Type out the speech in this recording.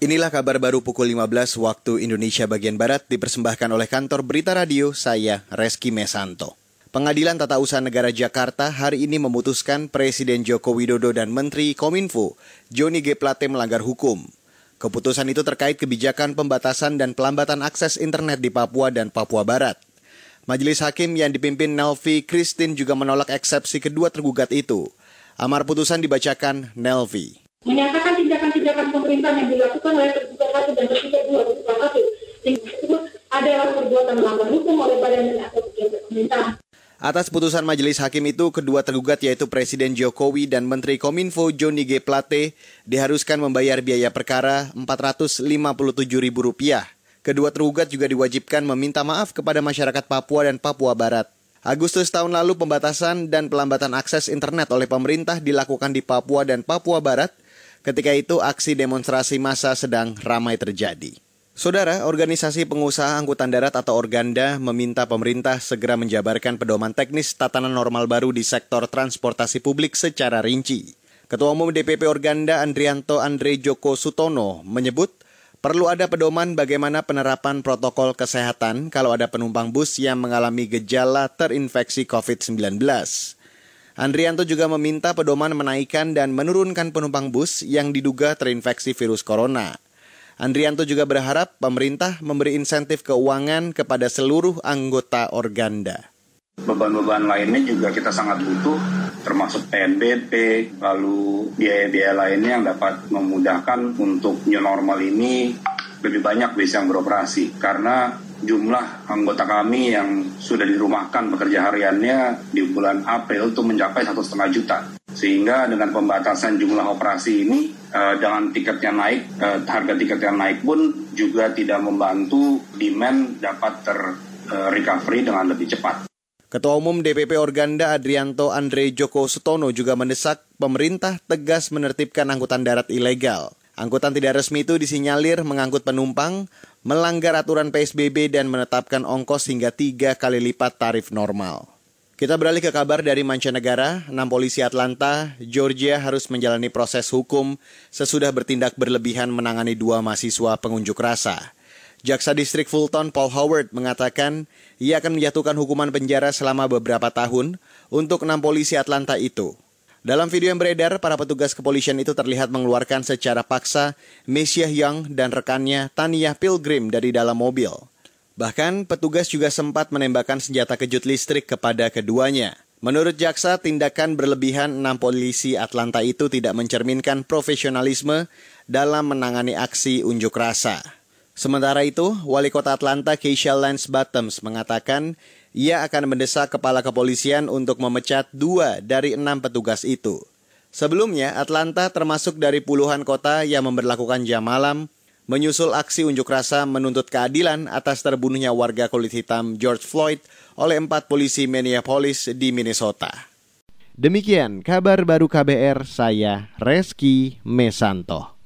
Inilah kabar baru pukul 15 waktu Indonesia bagian Barat dipersembahkan oleh kantor Berita Radio, saya Reski Mesanto. Pengadilan Tata Usaha Negara Jakarta hari ini memutuskan Presiden Joko Widodo dan Menteri Kominfo, Joni G. Plate melanggar hukum. Keputusan itu terkait kebijakan pembatasan dan pelambatan akses internet di Papua dan Papua Barat. Majelis Hakim yang dipimpin Nelvi Christine juga menolak eksepsi kedua tergugat itu. Amar putusan dibacakan Nelvi menyatakan tindakan-tindakan pemerintah yang dilakukan oleh terduga satu dan terduga dua terduga satu tersebut adalah perbuatan melanggar hukum oleh badan dan atau pejabat pemerintah. Atas putusan majelis hakim itu, kedua tergugat yaitu Presiden Jokowi dan Menteri Kominfo Joni G. Plate diharuskan membayar biaya perkara Rp457.000. Kedua tergugat juga diwajibkan meminta maaf kepada masyarakat Papua dan Papua Barat. Agustus tahun lalu pembatasan dan pelambatan akses internet oleh pemerintah dilakukan di Papua dan Papua Barat Ketika itu aksi demonstrasi massa sedang ramai terjadi. Saudara, organisasi pengusaha angkutan darat atau Organda meminta pemerintah segera menjabarkan pedoman teknis tatanan normal baru di sektor transportasi publik secara rinci. Ketua Umum DPP Organda Andrianto Andre Joko Sutono menyebut perlu ada pedoman bagaimana penerapan protokol kesehatan kalau ada penumpang bus yang mengalami gejala terinfeksi COVID-19. Andrianto juga meminta pedoman menaikkan dan menurunkan penumpang bus yang diduga terinfeksi virus corona. Andrianto juga berharap pemerintah memberi insentif keuangan kepada seluruh anggota Organda. Beban-beban lainnya juga kita sangat butuh, termasuk PNBP, lalu biaya-biaya lainnya yang dapat memudahkan untuk new normal ini lebih banyak bisa yang beroperasi. Karena jumlah anggota kami yang sudah dirumahkan bekerja hariannya di bulan April itu mencapai satu setengah juta. Sehingga dengan pembatasan jumlah operasi ini, eh, dengan tiketnya naik, eh, harga yang naik pun juga tidak membantu demand dapat ter-recovery eh, dengan lebih cepat. Ketua Umum DPP Organda Adrianto Andre Joko Sutono juga mendesak pemerintah tegas menertibkan angkutan darat ilegal. Angkutan tidak resmi itu disinyalir mengangkut penumpang, melanggar aturan PSBB dan menetapkan ongkos hingga tiga kali lipat tarif normal. Kita beralih ke kabar dari mancanegara, enam polisi Atlanta, Georgia harus menjalani proses hukum sesudah bertindak berlebihan menangani dua mahasiswa pengunjuk rasa. Jaksa Distrik Fulton Paul Howard mengatakan ia akan menjatuhkan hukuman penjara selama beberapa tahun untuk enam polisi Atlanta itu. Dalam video yang beredar, para petugas kepolisian itu terlihat mengeluarkan secara paksa Messiah Young dan rekannya Tania Pilgrim dari dalam mobil. Bahkan, petugas juga sempat menembakkan senjata kejut listrik kepada keduanya. Menurut jaksa, tindakan berlebihan enam polisi Atlanta itu tidak mencerminkan profesionalisme dalam menangani aksi unjuk rasa. Sementara itu, Wali Kota Atlanta Keisha Lance Bottoms mengatakan ia akan mendesak kepala kepolisian untuk memecat dua dari enam petugas itu. Sebelumnya, Atlanta termasuk dari puluhan kota yang memperlakukan jam malam, menyusul aksi unjuk rasa menuntut keadilan atas terbunuhnya warga kulit hitam George Floyd oleh empat polisi Minneapolis di Minnesota. Demikian kabar baru KBR, saya Reski Mesanto.